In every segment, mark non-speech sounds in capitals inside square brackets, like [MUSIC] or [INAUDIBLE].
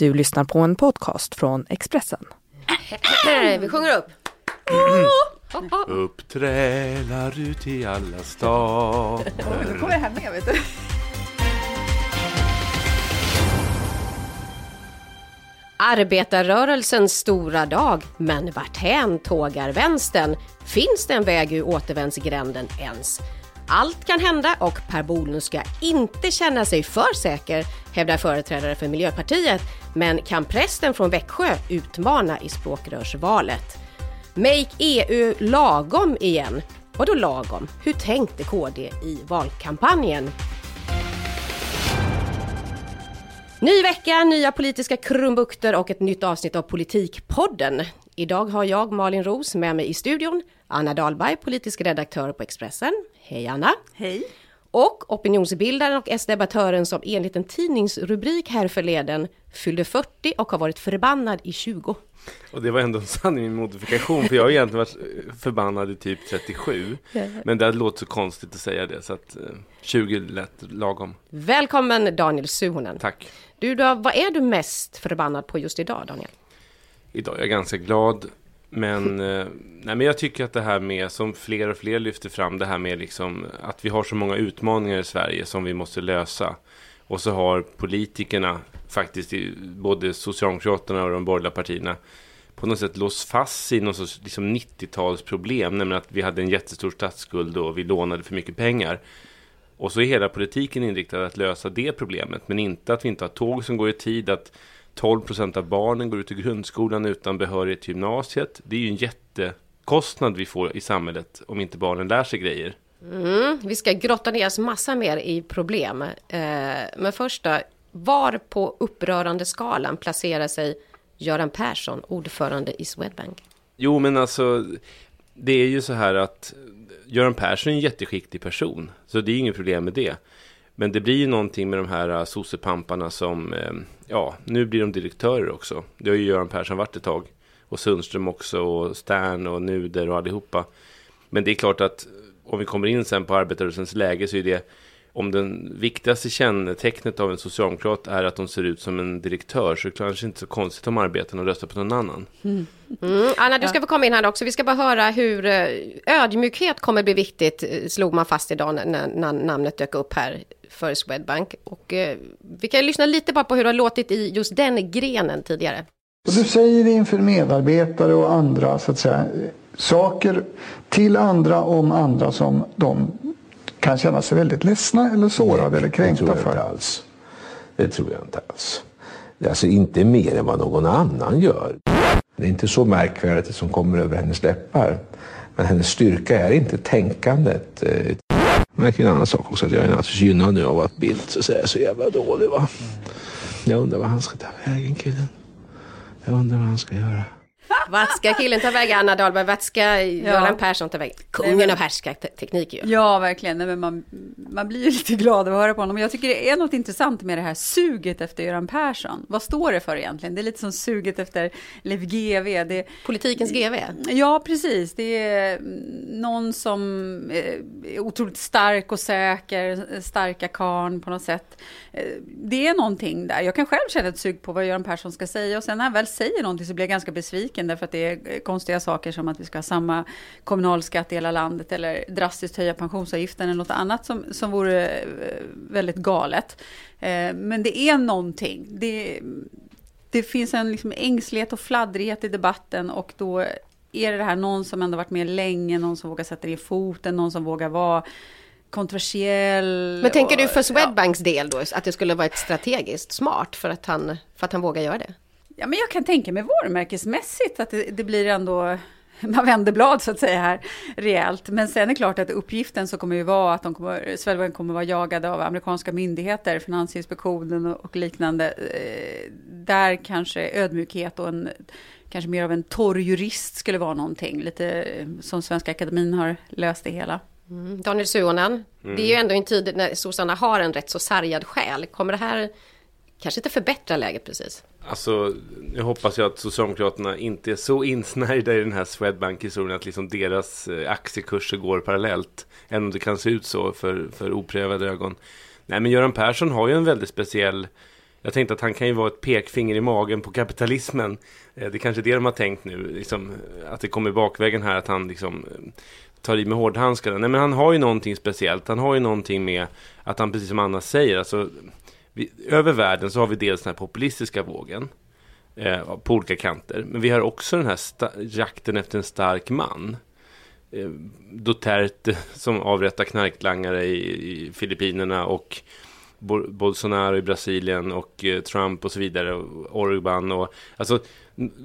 Du lyssnar på en podcast från Expressen. Vi sjunger upp. Uppträlar ut i alla stader. Nu kommer det här med, vet du. Arbetarrörelsens stora dag, men varthän tågar vänstern? Finns det en väg ur återvändsgränden ens? Allt kan hända och Per Bolund ska inte känna sig för säker, hävdar företrädare för Miljöpartiet. Men kan prästen från Växjö utmana i språkrörsvalet? Make EU lagom igen. Vadå lagom? Hur tänkte KD i valkampanjen? Ny vecka, nya politiska krumbukter och ett nytt avsnitt av Politikpodden. Idag har jag, Malin Ros, med mig i studion Anna Dahlberg, politisk redaktör på Expressen. Hej Anna! Hej. Och opinionsbildaren och S-debattören som enligt en tidningsrubrik här förleden fyllde 40 och har varit förbannad i 20. Och det var ändå en sanning med modifikation, för jag har egentligen varit förbannad i typ 37. Men det låter så konstigt att säga det, så att eh, 20 lät lagom. Välkommen Daniel Suhonen. Tack. Du då, vad är du mest förbannad på just idag Daniel? Idag är jag ganska glad, men, eh, nej, men jag tycker att det här med, som fler och fler lyfter fram, det här med liksom att vi har så många utmaningar i Sverige som vi måste lösa. Och så har politikerna, faktiskt både Socialdemokraterna och de borgerliga partierna, på något sätt låst fast i något sorts liksom 90-talsproblem, nämligen att vi hade en jättestor statsskuld och vi lånade för mycket pengar. Och så är hela politiken inriktad att lösa det problemet, men inte att vi inte har tåg som går i tid, att 12 procent av barnen går ut i grundskolan utan behörighet till gymnasiet. Det är ju en jättekostnad vi får i samhället om inte barnen lär sig grejer. Mm, vi ska grotta ner oss massa mer i problem. Eh, men först då, var på upprörande skalan placerar sig Göran Persson, ordförande i Swedbank? Jo, men alltså, det är ju så här att Göran Persson är en jätteskicklig person, så det är inget problem med det. Men det blir ju någonting med de här äh, sossepamparna som, ehm, ja, nu blir de direktörer också. Det har ju Göran Persson varit ett tag. Och Sundström också, och Stern och Nuder och allihopa. Men det är klart att eh, om vi kommer in sen på arbetarrörelsens läge så är det om den viktigaste kännetecknet av en socialdemokrat är att de ser ut som en direktör så är det kanske inte så konstigt om arbetarna röstar på någon annan. Mm. Anna, du ska få komma in här också. Vi ska bara höra hur eh, ödmjukhet kommer bli viktigt, eh, slog man fast idag när, när namnet dök upp här för Swedbank. Och eh, vi kan lyssna lite bara på hur det har låtit i just den grenen tidigare. Och du säger inför medarbetare och andra så att säga, saker till andra om andra som de kan känna sig väldigt ledsna eller sårade eller kränkta det tror jag för. Inte alls. Det tror jag inte alls. Det är Alltså inte mer än vad någon annan gör. Det är inte så märkvärdigt som kommer över hennes läppar. Men hennes styrka är inte tänkandet. eh. Men en annan sak också att jag är naturligtvis gynnad nu av att Bildt så, säga, så jävla dålig. Va? Jag undrar vad han ska ta vägen killen. Jag undrar vad han ska göra. Vart ska killen ta vägen, Anna Dahlberg? Vart ska Göran Persson ta vägen? Kungen av härskarteknik ju. Ja, verkligen. Nej, men man, man blir ju [LAUGHS] lite glad av att höra på honom. Jag tycker det är något intressant med det här suget efter Göran Persson. Vad står det för egentligen? Det är lite som suget efter Leif GW. Det, Politikens GV. Ja, precis. Det är någon som är otroligt stark och säker, starka karn på något sätt. Eh, Det är någonting där. Jag kan själv känna ett sug på vad Göran Persson ska säga och sen när han väl säger någonting så blir jag ganska besviken därför att det är konstiga saker som att vi ska ha samma kommunalskatt i hela landet eller drastiskt höja pensionsavgiften eller något annat som, som vore eh, väldigt galet. Eh, Men det är någonting. Det, det finns en liksom ängslighet och fladdrighet i debatten och då är det det här någon som ändå varit med länge, någon som vågar sätta ner foten, någon som vågar vara kontroversiell. Men tänker du och- för Swedbanks del då, att det skulle vara ett strategiskt smart för att han, för att han vågar göra det? Ja, men jag kan tänka mig varumärkesmässigt att det, det blir ändå [LAUGHS] man vänder blad så att säga här rejält. Men sen är det klart att uppgiften så kommer ju vara att de kommer, Swedbank kommer vara jagade av amerikanska myndigheter, Finansinspektionen och, och liknande. Eh, där kanske ödmjukhet och en, kanske mer av en torr jurist skulle vara någonting, lite eh, som Svenska Akademin har löst det hela. Mm. Daniel Suhonen, det är ju ändå en tid när sossarna har en rätt så sargad själ. Kommer det här kanske inte förbättra läget precis? Alltså, nu hoppas jag att Socialdemokraterna inte är så insnärjda i den här Swedbank-historien att liksom deras eh, aktiekurser går parallellt. Även om det kan se ut så för, för oprövade ögon. Nej, men Göran Persson har ju en väldigt speciell Jag tänkte att han kan ju vara ett pekfinger i magen på kapitalismen. Eh, det är kanske det de har tänkt nu, liksom, att det kommer bakvägen här, att han liksom eh, tar i med hårdhandskarna. Nej, men han har ju någonting speciellt. Han har ju någonting med att han, precis som Anna säger, alltså, vi, över världen så har vi dels den här populistiska vågen eh, på olika kanter. Men vi har också den här jakten efter en stark man. Eh, Duterte [LAUGHS] som avrättar knarklangare i, i Filippinerna och Bolsonaro i Brasilien och eh, Trump och så vidare, och Orban och alltså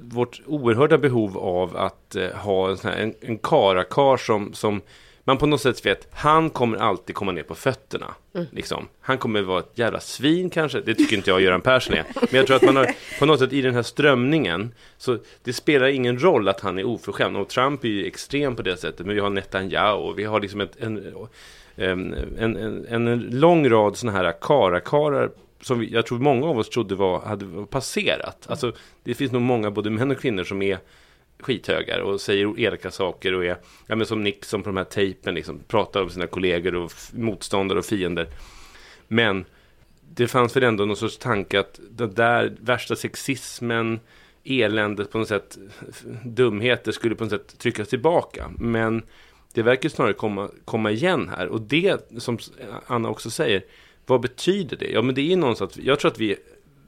vårt oerhörda behov av att eh, ha en, sån här, en, en karakar som, som man på något sätt vet, han kommer alltid komma ner på fötterna. Mm. Liksom. Han kommer vara ett jävla svin kanske, det tycker inte jag Göran Persson är. Men jag tror att man har, på något sätt i den här strömningen, så det spelar ingen roll att han är oförskämd. Och Trump är ju extrem på det sättet, men vi har Netanyahu, och vi har liksom ett, en, en, en, en, en lång rad sådana här karakarar som vi, jag tror många av oss trodde var, hade passerat. Alltså, det finns nog många, både män och kvinnor, som är skithögar och säger elaka saker och är, ja men som Nixon på de här tejpen, liksom, pratar om sina kollegor och motståndare och fiender. Men det fanns väl ändå någon sorts tanke att den där värsta sexismen, eländet på något sätt, dumheter skulle på något sätt tryckas tillbaka. Men det verkar snarare komma, komma igen här. Och det, som Anna också säger, vad betyder det? Ja, men det är någonstans, jag tror att vi,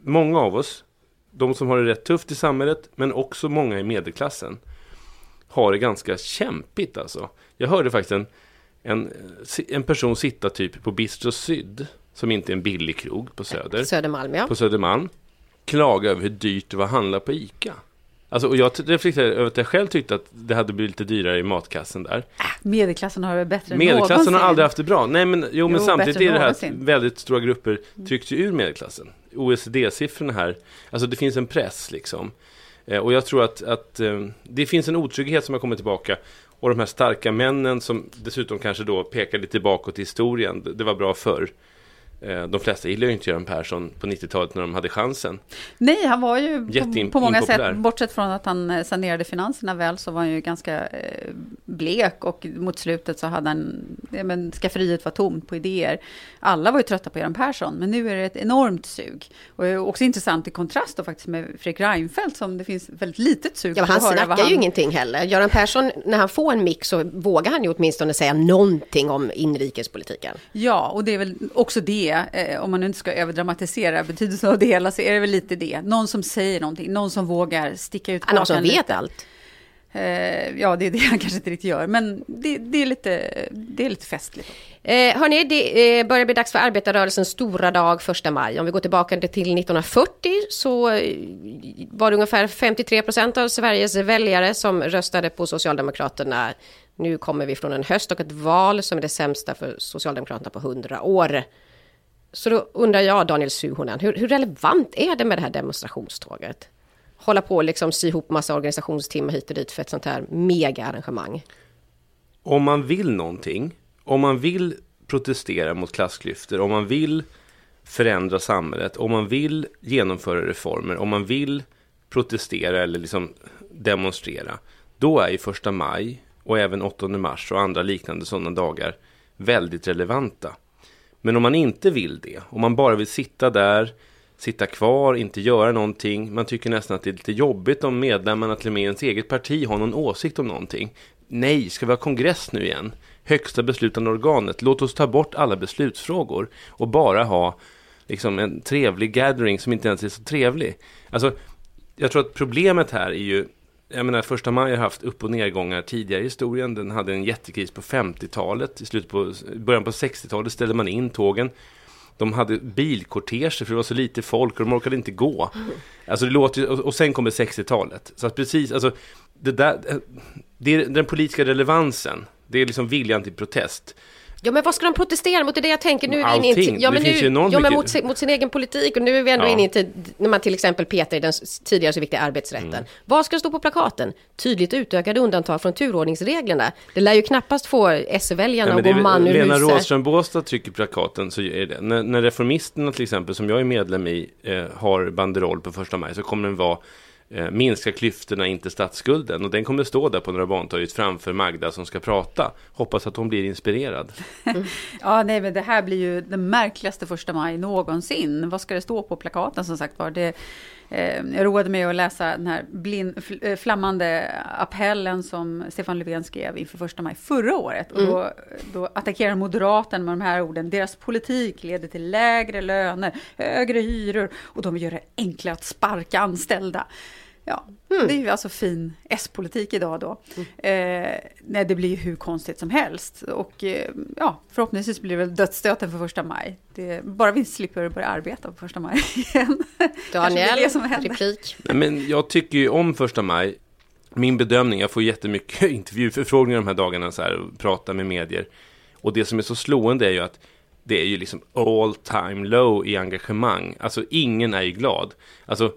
många av oss, de som har det rätt tufft i samhället, men också många i medelklassen, har det ganska kämpigt alltså. Jag hörde faktiskt en, en, en person sitta typ på Bistro Syd, som inte är en billig krog på Söder. Södermalm, ja. På Södermalm. Klaga över hur dyrt det var att handla på ICA. Alltså, och jag reflekterade över att jag själv tyckte att det hade blivit lite dyrare i matkassen där. Äh, medelklassen har det bättre än Medelklassen någonsin. har aldrig haft det bra. Nej, men, jo, men samtidigt är det här att väldigt stora grupper trycks ju ur medelklassen. OECD-siffrorna här, alltså det finns en press liksom. Eh, och jag tror att, att eh, det finns en otrygghet som har kommit tillbaka. Och de här starka männen som dessutom kanske då pekar lite bakåt i historien. Det var bra förr. Eh, de flesta gillar ju inte Göran Persson på 90-talet när de hade chansen. Nej, han var ju på, på många sätt, bortsett från att han eh, sanerade finanserna väl, så var han ju ganska eh, blek och mot slutet så hade han, ja, men skafferiet var tomt på idéer. Alla var ju trötta på Göran Persson, men nu är det ett enormt sug. Och också intressant i kontrast då faktiskt med Fredrik Reinfeldt som det finns väldigt litet sug ja, men Han snackar han... ju ingenting heller. Göran Persson, när han får en mix så vågar han ju åtminstone säga någonting om inrikespolitiken. Ja, och det är väl också det eh, om man inte ska överdramatisera betydelsen av det hela, så är det väl lite det. Någon som säger någonting, någon som vågar sticka ut Någon som vet lite. allt. Eh, ja, det är det [LAUGHS] han kanske inte riktigt gör, men det, det är, lite, det är lite festligt. Eh, hörni, det eh, börjar bli dags för arbetarrörelsens stora dag, första maj. Om vi går tillbaka till 1940 så eh, var det ungefär 53 procent av Sveriges väljare som röstade på Socialdemokraterna. Nu kommer vi från en höst och ett val som är det sämsta för Socialdemokraterna på 100 år. Så då undrar jag, Daniel Suhonen, hur, hur, relevant är det med det här demonstrationståget? Hålla på och liksom sy ihop massa organisationstimmar hit och dit för ett sånt här mega-arrangemang. Om man vill någonting, om man vill protestera mot klassklyftor, om man vill förändra samhället, om man vill genomföra reformer, om man vill protestera eller liksom demonstrera, då är ju första maj och även 8 mars och andra liknande sådana dagar väldigt relevanta. Men om man inte vill det, om man bara vill sitta där, sitta kvar, inte göra någonting. Man tycker nästan att det är lite jobbigt om medlemmarna till och med ens eget parti har någon åsikt om någonting. Nej, ska vi ha kongress nu igen? Högsta beslutande organet. Låt oss ta bort alla beslutsfrågor och bara ha liksom en trevlig gathering som inte ens är så trevlig. Alltså, jag tror att problemet här är ju jag menar, första maj har haft upp och nedgångar tidigare i historien. Den hade en jättekris på 50-talet. I slutet på, början på 60-talet ställde man in tågen. De hade bilkorteger för det var så lite folk och de orkade inte gå. Alltså det låter, och sen kommer 60-talet. Så att precis, alltså, det där, eh, det är den politiska relevansen. Det är liksom viljan till protest. Ja men vad ska de protestera mot? Det är det jag tänker. Nu är Allting. vi inne i ja, men det nu, finns ju ja, men mot, mot, sin egen politik och nu är vi ändå ja. inne i en tid när man till exempel petar i den tidigare så viktiga arbetsrätten. Mm. Vad ska stå på plakaten? Tydligt utökade undantag från turordningsreglerna. Det lär ju knappast få S-väljarna att gå man ur Lena huset. Rådström Båstad trycker plakaten så är det. När, när Reformisterna till exempel, som jag är medlem i, eh, har banderoll på första maj så kommer den vara Eh, minska klyftorna, inte statsskulden. Och den kommer stå där på Norra Bantorget framför Magda som ska prata. Hoppas att hon blir inspirerad. [LAUGHS] Ja, nej, men det här blir ju den märkligaste första maj någonsin. Vad ska det stå på plakaten som sagt var? Det, jag roade mig att läsa den här blind, eh, flammande appellen som Stefan Löfven skrev inför första maj förra året. Och då, då attackerar Moderaterna med de här orden. Deras politik leder till lägre löner, högre hyror och de vill göra det enklare att sparka anställda. Ja, det är ju alltså fin S-politik idag då. Eh, nej, det blir ju hur konstigt som helst. Och eh, ja, förhoppningsvis blir det väl dödsstöten för första maj. Det, bara vi slipper börja arbeta på första maj [LAUGHS] igen. Daniel, det replik. Nej, Men jag tycker ju om första maj. Min bedömning, jag får jättemycket [LAUGHS] intervjuförfrågningar de här dagarna så här, och pratar med medier. Och det som är så slående är ju att det är ju liksom all time low i engagemang. Alltså ingen är ju glad. Alltså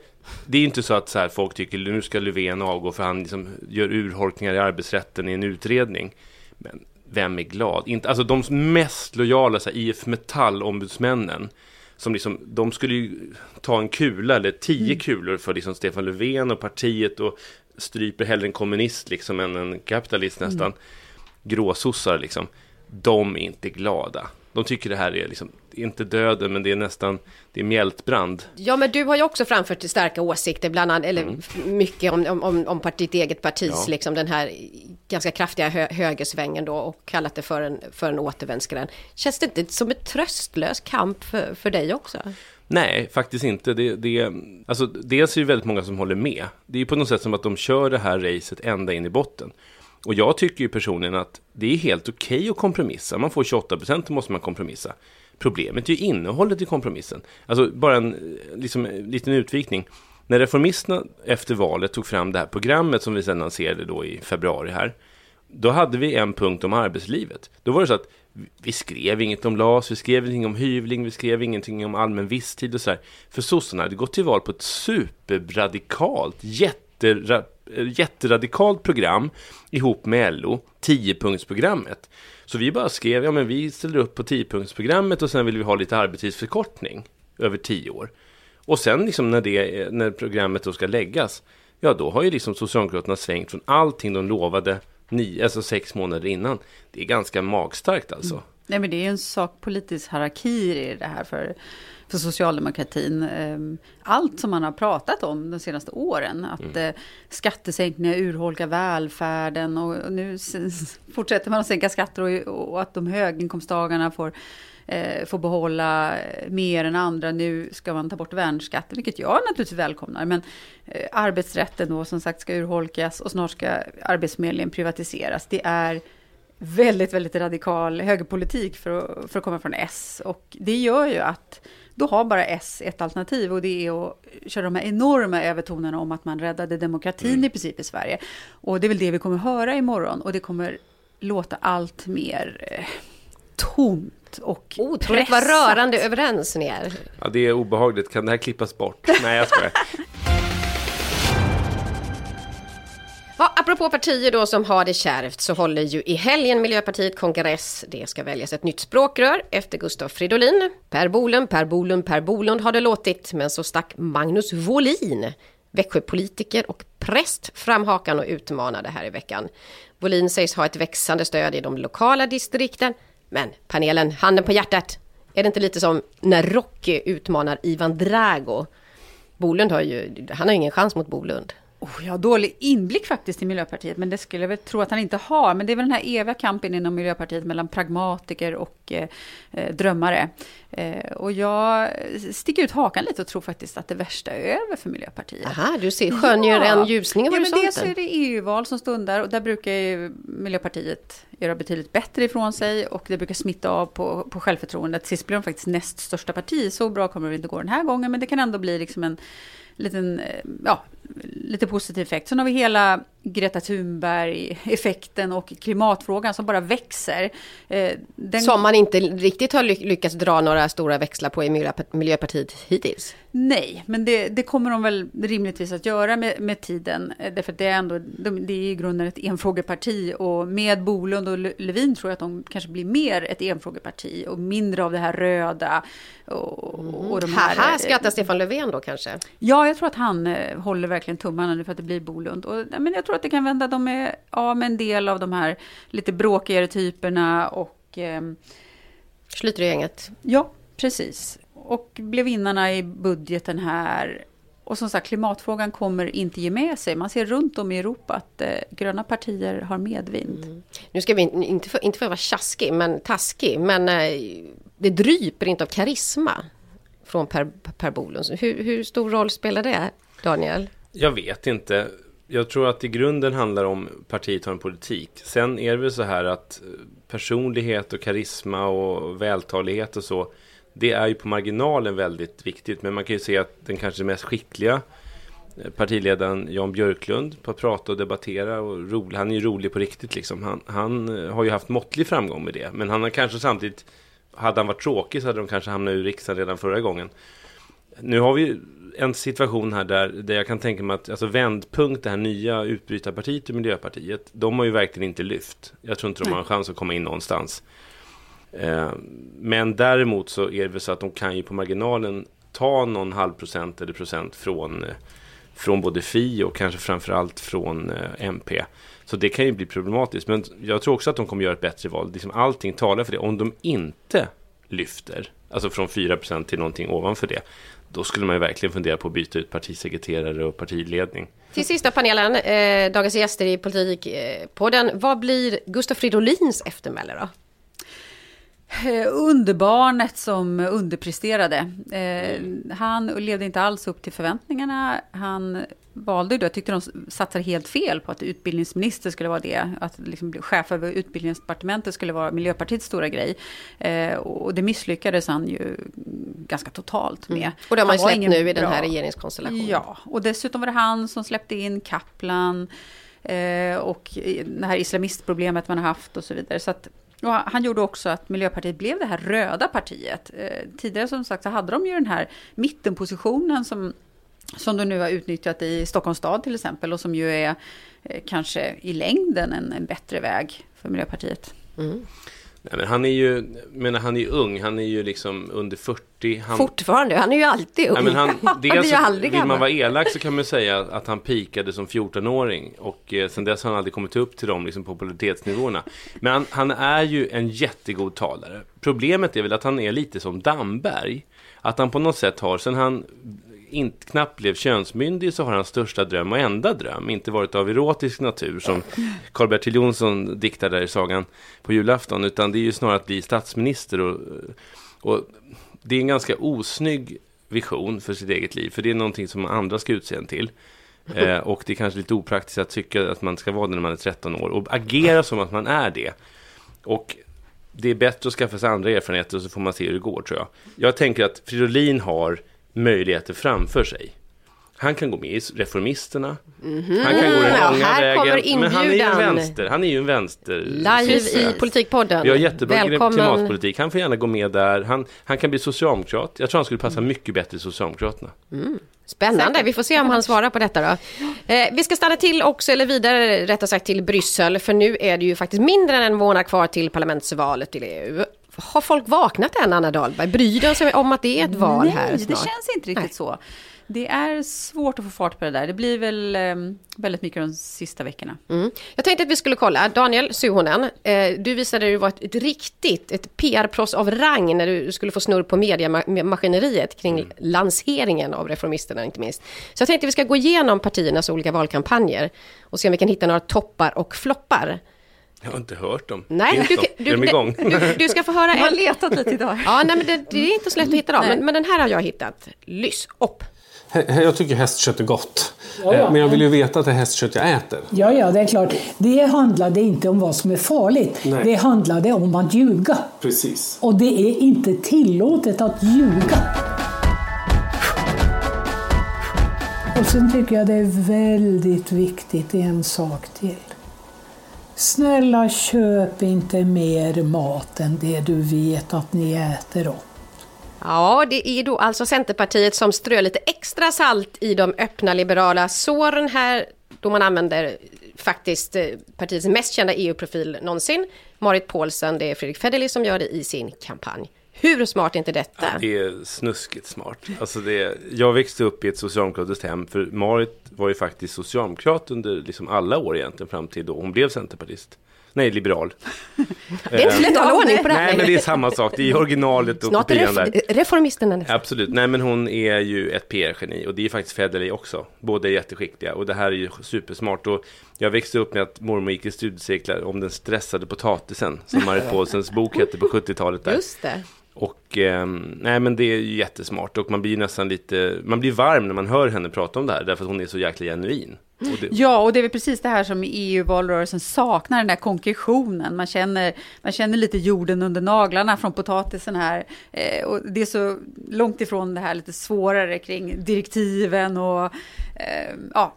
det är ju inte så att så här, folk tycker nu ska Löfven avgå för han liksom gör urholkningar i arbetsrätten i en utredning. Men vem är glad? Inte, alltså de mest lojala så här, IF Metall-ombudsmännen som liksom, de skulle ju ta en kula eller tio kulor för liksom Stefan Löfven och partiet och stryper hellre en kommunist liksom än en kapitalist nästan. Gråsossar liksom. De är inte glada. De tycker det här är liksom, inte döden men det är nästan, det är mjältbrand. Ja, men du har ju också framfört starka åsikter, bland annat, eller f- mycket om, om- om, om part- ditt eget partis, Ja. liksom den här ganska kraftiga hö, högersvängen då och kallat det för en, för en återvändsgränd. Känns det inte som ett tröstlös kamp för, för dig också? Nej, faktiskt inte. Det, det, alltså, dels är det väldigt många som håller med. Det är ju på något sätt som att de kör det här racet ända in i botten. Och jag tycker ju personligen att det är helt okej att kompromissa. Man får 28 procent, då måste man kompromissa. Problemet är ju innehållet i kompromissen. Alltså bara en liksom, liten utvikning. När reformisterna efter valet tog fram det här programmet som vi sedan lanserade då i februari här. Då hade vi en punkt om arbetslivet. Då var det så att vi skrev inget om LAS, vi skrev ingenting om hyvling, vi skrev ingenting om allmän visstid och så här. För sossarna hade gått till val på ett superradikalt, jättera, jätteradikalt program ihop med LO, 10-punktsprogrammet. Så vi bara skrev, ja men vi ställer upp på 10-punktsprogrammet och sen vill vi ha lite arbetstidsförkortning över 10 år. Och sen liksom när, det, när programmet då ska läggas, ja då har ju liksom Socialdemokraterna svängt från allting de lovade nio, alltså sex månader innan. Det är ganska magstarkt alltså. Nej, men det är ju en sak politisk harakiri i det här för, för socialdemokratin. Ehm, Allt som man har pratat om de senaste åren, att eh, skattesänkningar urholkar välfärden och nu fortsätter man att sänka skatter och, och att de höginkomsttagarna får, eh, får behålla eh, mer än andra. Nu ska man ta bort värnskatten, vilket jag naturligtvis välkomnar. Men eh, arbetsrätten då som sagt ska urholkas och snart ska Arbetsförmedlingen privatiseras. Det är väldigt, väldigt radikal högerpolitik för att, för att komma från S. Och det gör ju att då har bara S ett alternativ och det är att köra de här enorma övertonerna om att man räddade demokratin i princip i Sverige. Och det är väl det vi kommer höra imorgon och det kommer låta allt mer eh, tomt och Otroligt vad pressat. rörande överens ni är. Ja, det är obehagligt. Kan det här klippas bort? Nej, jag skojar. [LAUGHS] Ja, apropå partier då som har det kärvt så håller ju i helgen Miljöpartiet kongress. Det ska väljas ett nytt språkrör efter Gustav Fridolin. Per Bolund, Per Bolund, Per Bolund har det låtit, men så stack Magnus Wåhlin, Växjöpolitiker och präst, fram hakan och utmanade här i veckan. Wåhlin sägs ha ett växande stöd i de lokala distrikten. Men panelen, handen på hjärtat, är det inte lite som när Rocky utmanar Ivan Drago? Bolund har ju, han har ju ingen chans mot Bolund. Oh, jag har dålig inblick faktiskt i Miljöpartiet, men det skulle jag väl tro att han inte har. Men det är väl den här eviga kampen inom Miljöpartiet mellan pragmatiker och eh, eh, drömmare. Eh, och jag sticker ut hakan lite och tror faktiskt att det värsta är över för Miljöpartiet. Aha, du ser, skönjer en ljusning i ja, men dels horisonten. är det EU-val som stundar och där brukar ju Miljöpartiet göra betydligt bättre ifrån sig och det brukar smitta av på, på självförtroendet. Sist blev de faktiskt näst största parti, så bra kommer det inte gå den här gången, men det kan ändå bli liksom en liten, eh, ja, lite positiv effekt. Sen har vi hela Greta Thunberg-effekten och klimatfrågan som bara växer. Eh, Den Som man inte riktigt har ly- lyckats dra några stora växlar på i Miljöpa- Miljöpartiet hittills. Nej, men det, det kommer de väl rimligtvis att göra med, med tiden. Eh, Därför att det är ändå, de, det är i grunden ett enfrågeparti och med Bolund och Le- Levin tror jag att de kanske blir mer ett enfrågeparti och mindre av det här röda och, och de här... Haha, skrattar Stefan Löfven då kanske? Ja, jag tror att han eh, håller verkligen tummarna nu för att det blir Bolund. Och, men jag tror att det kan vända. De är av med en del av de här lite bråkigare typerna och... Eh, Schlyter-gänget. Ja, precis. Och blev vinnarna i budgeten här. Och som sagt, klimatfrågan kommer inte ge med sig. Man ser runt om i Europa att eh, gröna partier har medvind. Mm. Nu ska vi inte för, inte för att vara tjaskig, men taskig, men eh, det dryper inte av karisma från Per, per Bolund. Hur, hur stor roll spelar det, Daniel? Jag vet inte. Jag tror att i grunden handlar om partiet har en politik. Sen är det väl så här att eh, personlighet och karisma och vältalighet och så det är ju på marginalen väldigt viktigt. Men man kan ju se att den kanske mest skickliga eh, partiledaren Jan Björklund på att prata och debattera. Och rolig, han är ju rolig på riktigt liksom. Han, han eh, har ju haft måttlig framgång med det. Men han har kanske samtidigt, hade han varit tråkig så hade de kanske hamnat ur riksdagen redan förra gången. Nu har vi en situation här där, där jag kan tänka mig att alltså vändpunkt, det här nya utbrytarpartiet och Miljöpartiet, de har ju verkligen inte lyft. Jag tror inte de har en chans att komma in någonstans. Eh, men däremot så är det väl så att de kan ju på marginalen ta någon halv procent eller procent från, eh, från både Fi och kanske framförallt från eh, MP. Så det kan ju bli problematiskt. Men jag tror också att de kommer göra ett bättre val. Liksom allting talar för det. Om de inte lyfter, alltså från 4 procent till någonting ovanför det, då skulle man ju verkligen fundera på att byta ut partisekreterare och partiledning. Till sista panelen, eh, dagens gäster i Politikpodden. Eh, Vad blir Gustaf Fridolins eftermäle då? Eh, underbarnet som underpresterade. Eh, han levde inte alls upp till förväntningarna. Han valde då, jag tyckte de satsade helt fel på att utbildningsminister skulle vara det. Att liksom chef över utbildningsdepartementet skulle vara Miljöpartiets stora grej. Eh, och det misslyckades han ju ganska totalt med. Mm. Och det har man släppt nu i den här regeringskonstellationen. Ja, och dessutom var det han som släppte in Kaplan. Eh, och det här islamistproblemet man har haft och så vidare. Så att han gjorde också att Miljöpartiet blev det här röda partiet. Eh, tidigare som sagt så hade de ju den här mittenpositionen som, som de nu har utnyttjat i Stockholms stad till exempel och som ju är eh, kanske i längden en, en bättre väg för Miljöpartiet. Mm. Nej, men han är ju, menar, han är ung, han är ju liksom under 40. Han... Fortfarande, han är ju alltid ung. Nej, men han, [LAUGHS] dels, han vill man vara elak så kan man säga att han pikade som 14-åring. Och eh, sen dess har han aldrig kommit upp till de liksom, popularitetsnivåerna. Men han, han, är ju en jättegod talare. Problemet är väl att han är lite som Damberg. Att han på något sätt har, sen han inte, knappt blev könsmyndig så har hans största dröm och enda dröm inte varit av erotisk natur som Karl-Bertil Jonsson diktar där i sagan på julafton utan det är ju snarare att bli statsminister och, och det är en ganska osnygg vision för sitt eget liv för det är någonting som andra ska utse en till. Eh, och det är kanske lite opraktiskt att tycka att man ska vara det när man är 13 år och agera som att man är det. Och det är bättre att skaffa sig andra erfarenheter och så får man se hur det går tror jag. Jag tänker att Fridolin har möjligheter framför sig. Han kan gå med i Reformisterna. Mm -hmm. Han kan gå den långa ja, vägen. Men han är ju en vänster. Han är ju en vänster. Live i Politikpodden. Vi har jättebra Välkommen. klimatpolitik. Han får gärna gå med där. Han, han kan bli socialdemokrat. Jag tror han skulle passa mm. mycket bättre i Socialdemokraterna. Mm. Spännande, Säkert. vi får se om han svarar på detta då. Eh, vi ska stanna till också, eller vidare rättare sagt till Bryssel, för nu är det ju faktiskt mindre än en månad kvar till parlamentsvalet till EU. Har folk vaknat än, Anna Dahlberg? Bryr de sig om att det är ett val Nej, här snart? Nej, det känns inte riktigt Nej. så. Det är svårt att få fart på det där. Det blir väl eh, väldigt mycket de sista veckorna. Mm. Jag tänkte att vi skulle kolla. Daniel Suhonen, eh, du visade dig vara ett, ett riktigt ett PR-proffs av rang när du skulle få snurr på mediemaskineriet kring mm. lanseringen av Reformisterna inte minst. Så jag tänkte att vi ska gå igenom partiernas olika valkampanjer och se om vi kan hitta några toppar och floppar. Jag har inte hört dem. Nej, du, du, är de igång? Du, du, ska få höra. [LAUGHS] Jag har letat lite idag. Ja, nej, men det, det är inte så lätt att hitta dem. Men, men, den här har jag hittat. Lys upp. Jag tycker hästkött är gott. Ja, ja. Men jag vill ju veta att det är hästkött jag äter. Ja, ja, det är klart. Det handlade inte om vad som är farligt. Nej. Det handlade om att ljuga. Precis. Och det är inte tillåtet att ljuga. Och sen tycker jag det är väldigt viktigt, en sak till. Snälla köp inte mer mat än det du vet att ni äter upp. Ja, det är då alltså Centerpartiet som strör lite extra salt i de öppna liberala såren här då man använder faktiskt eh, partiets mest kända EU-profil någonsin, Marit Paulsen. Det är Fredrik Federley som gör det i sin kampanj. Hur smart är inte detta? Det är snuskigt smart. Alltså det, jag växte upp i ett socialdemokratiskt hem, för Marit var ju faktiskt socialdemokrat under liksom alla år egentligen, fram till då hon blev centerpartist. Nej, liberal. [LAUGHS] Det är inte så lätt att hålla ordning på det här. Nej, men det är samma sak. Det är originalet och Snart är kopian där. ref- reformisten hennes. Absolut. Nej, men hon är ju ett PR-geni och det är faktiskt Federley också. Båda är jätteskickliga och det här är ju supersmart. Och jag växte upp med att mormor gick i studiecirklar om den stressade potatisen, som Marit [LAUGHS] Paulsens bok hette på [LAUGHS] 70-talet. Där. Just det. Och Eh, nej men det är ju jättesmart och man blir nästan lite, man blir varm när man hör henne prata om det här därför att hon är så jäkla genuin. Och det, Ja, och det är väl precis det här som i EU-valrörelsen saknar, den där konkretionen. Man känner, man känner lite jorden under naglarna från potatisen här. Eh, och det är så långt ifrån det här lite svårare kring direktiven och eh, ja,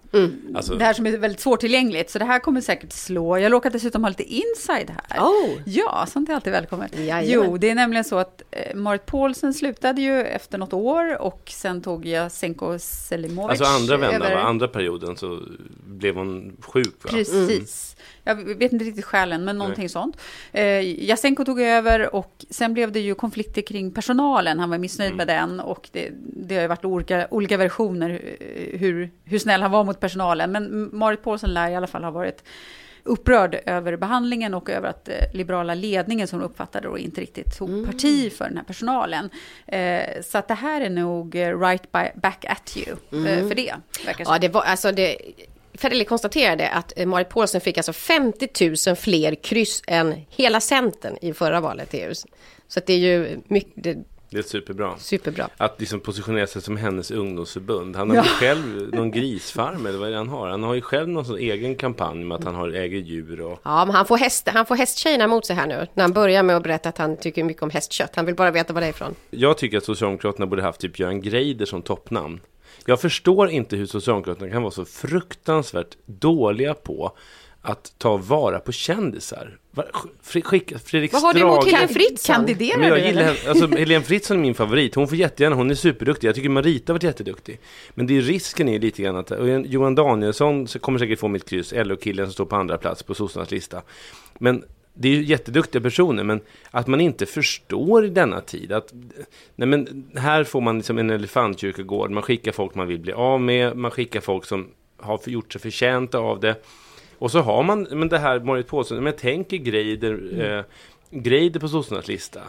Alltså- det här som är väldigt svårtillgängligt. Så det här kommer säkert slå. Jag råkar dessutom ha lite inside här. Oh. Ja, sånt är alltid välkommet. Jajamän. Jo, det är nämligen så att eh, Marit Paulsen slutade ju efter något år och sen tog Jasenko Selimovic alltså andra vändan, över. va? andra perioden så blev hon sjuk va? Precis. Jag vet inte riktigt skälen, men någonting sånt. Eh, Jasenko tog över och sen blev det ju konflikter kring personalen. Han var missnöjd med den och det, det har ju varit olika, olika versioner eh, hur, hur snäll han var mot personalen. Men Marit Paulsen lär i alla fall ha varit upprörd över behandlingen och över att eh, liberala ledningen som hon uppfattade då inte riktigt tog parti för den här personalen. Eh, så att det här är nog eh, right by, back at you eh, för det. Verkar. Ja, det var alltså det... Federley konstaterade att eh, Marit Paulsen fick alltså 50 000 fler kryss än hela Centern i förra valet i EU. Så att det är ju mycket, det, är superbra. superbra. Att liksom positionera sig som hennes ungdomsförbund. Han har Ja. ju själv någon grisfarm eller vad han har? Han har ju själv någon sån egen kampanj med att han har, äger djur och... Ja, men han får, häst, han får hästtjejerna mot sig här nu. När han börjar med att berätta att han tycker mycket om hästkött. Han vill bara veta vad det är ifrån. Jag tycker att Socialdemokraterna borde haft typ Göran Greider som toppnamn. Jag förstår inte hur Socialdemokraterna kan vara så fruktansvärt dåliga på att ta vara på kändisar. Skicka Fredrik Vad har du emot Helene Fritzon? Kandiderar Men jag du, gillar alltså Helene Fritzon är min favorit. Hon får jättegärna, hon är superduktig. Jag tycker Marita har varit jätteduktig. Men det är risken är lite grann att Johan Danielsson så kommer säkert få mitt kryss, LO-killen som står på andra plats på sossarnas lista. Men det är ju jätteduktiga personer, men att man inte förstår i denna tid att nej men här får man liksom en elefantkyrkogård, man skickar folk man vill bli av med, man skickar folk som har gjort sig förtjänta av det. Och så har man, men det här Marit Paulsen, men jag tänker Greider, eh, Greider på sossarnas lista.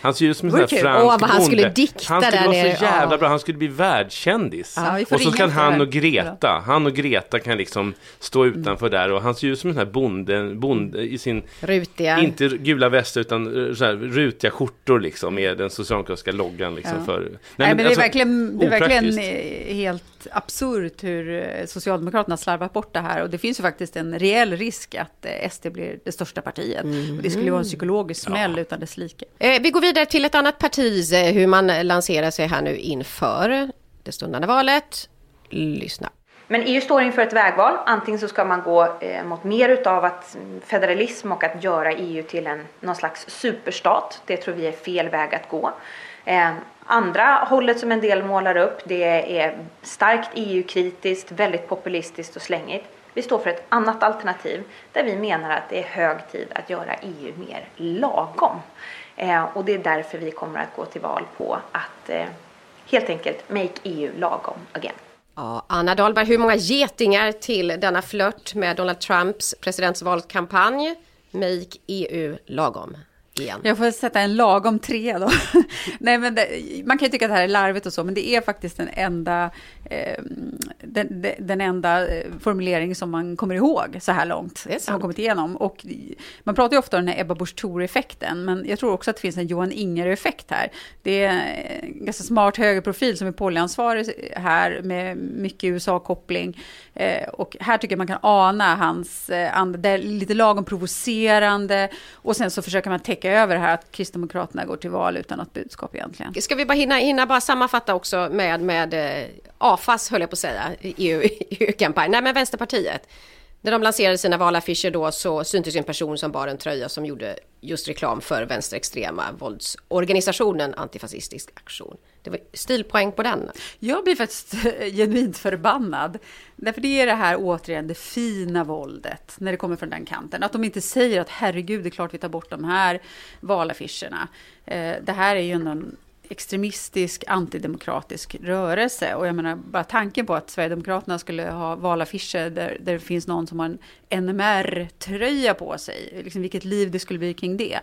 Han ser ut som en sån här fransk Åh, han skulle bonde. dikta Han skulle där vara så jävla Ja. bra, han skulle bli världskändis. Ja, och så kan han det. och Greta, han och Greta kan liksom stå utanför där och han ser ut som en sån här bonde, bonde i sin, Rutiga. inte gula västar utan eh, så här, rutiga skjortor liksom med den socialdemokratiska loggan liksom Ja. för... Nej, Nej, men det är alltså, verkligen, det är verkligen opraktiskt. Helt absurt hur eh, Socialdemokraterna slarvat bort det här. Och det finns ju faktiskt en reell risk att eh, SD blir det största partiet. Och det skulle vara en psykologisk smäll utan dess like. Eh, vi går vidare till ett annat partis, eh, hur man lanserar sig här nu inför det stundande valet. Lyssna. Men EU står inför ett vägval. Antingen så ska man gå eh, mot mer utav att mm, federalism och att göra EU till en någon slags superstat. Det tror vi är fel väg att gå. Eh, andra hållet som en del målar upp, det är starkt EU-kritiskt, väldigt populistiskt och slängigt. Vi står för ett annat alternativ där vi menar att det är hög tid att göra EU mer lagom. Eh, och det är därför vi kommer att gå till val på att eh, helt enkelt make EU lagom again. Ja, Anna Dahlberg, hur många getingar till denna flört med Donald Trumps presidentsvalskampanj? Make EU lagom igen. Jag får sätta en lagom tre då. [LAUGHS] Nej, men det, man kan ju tycka att det här är larvigt och så, men det är faktiskt den enda, eh, den, den- enda eh, formulering som man kommer ihåg så här långt. Som har kommit igenom. Och man pratar ju ofta om den här Ebba Busch Thor-effekten, men jag tror också att det finns en Johan Inger-effekt här. Det är en ganska smart högerprofil som är polyansvarig här med mycket USA-koppling. Eh, och här tycker jag man kan ana hans eh, är lite lagom provocerande. Och sen så försöker man täcka över det här att Kristdemokraterna går till val utan något budskap egentligen. Ska vi bara hinna, hinna bara sammanfatta också med, med eh, AFAS, höll jag på att säga, EU-kampanj. Nej, men Vänsterpartiet. När de lanserade sina valaffischer då så syntes en person som bar en tröja som gjorde just reklam för vänsterextrema våldsorganisationen Antifascistisk aktion. Det var stilpoäng på den. Jag blir faktiskt [LAUGHS] genuint förbannad. Därför det är det här återigen, det fina våldet, när det kommer från den kanten. Att de inte säger att herregud, det är klart vi tar bort de här valaffischerna. Eh, det här är ju en extremistisk, antidemokratisk rörelse. Och jag menar, bara tanken på att Sverigedemokraterna skulle ha valaffischer där, där det finns någon som har en NMR-tröja på sig. Liksom vilket liv det skulle bli kring det.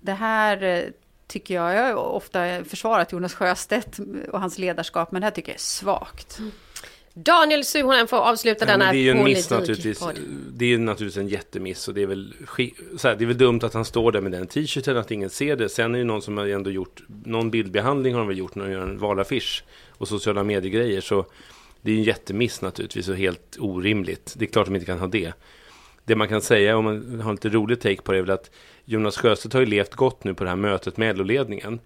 Det här eh, tycker jag, jag har ofta försvarat Jonas Sjöstedt och hans ledarskap, men det här tycker jag är svagt. Mm. Daniel Suhonen får avsluta ja, denna Det är ju en miss naturligtvis. Det är ju naturligtvis en jättemiss och det är väl så här, det är väl dumt att han står där med den t-shirten, att ingen ser det. Sen är det någon som har ändå gjort någon bildbehandling har de väl gjort när de gör en valaffisch och sociala mediegrejer. Så det är en jättemiss naturligtvis och helt orimligt. Det är klart de inte kan ha det. Det man kan säga om man har lite rolig take på det är väl att Jonas Sjöstedt har ju levt gott nu på det här mötet med LO-ledningen.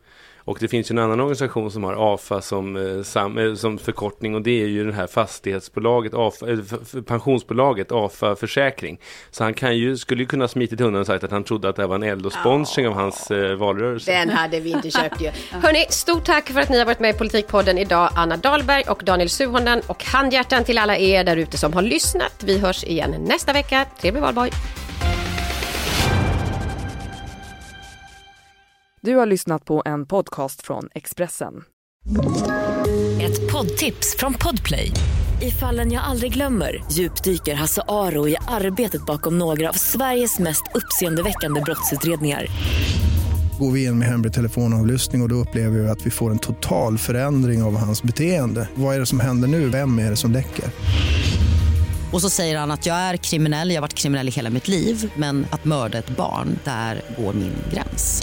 Och det finns ju en annan organisation som har AFA som, eh, sam, eh, som förkortning och det är ju det här fastighetsbolaget, AFA, eh, pensionsbolaget AFA Försäkring. Så han kan ju, skulle ju kunna smitit undan och sagt att han trodde att det var en LO-sponsring av hans eh, valrörelse. Den hade vi inte köpt ju. [LAUGHS] Hörni, stort tack för att ni har varit med i Politikpodden idag, Anna Dahlberg och Daniel Suhonen och handhjärtan till alla er där ute som har lyssnat. Vi hörs igen nästa vecka. Trevlig valborg! Du har lyssnat på en podcast från Expressen. Ett poddtips från Podplay. I fallen jag aldrig glömmer djupdyker Hasse Aro i arbetet bakom några av Sveriges mest uppseendeväckande brottsutredningar. Går vi in med hemlig telefonavlyssning och, och då upplever vi att vi får en total förändring av hans beteende. Vad är det som händer nu? Vem är det som läcker? Och så säger han att jag är kriminell, jag har varit kriminell i hela mitt liv men att mörda ett barn, där går min gräns.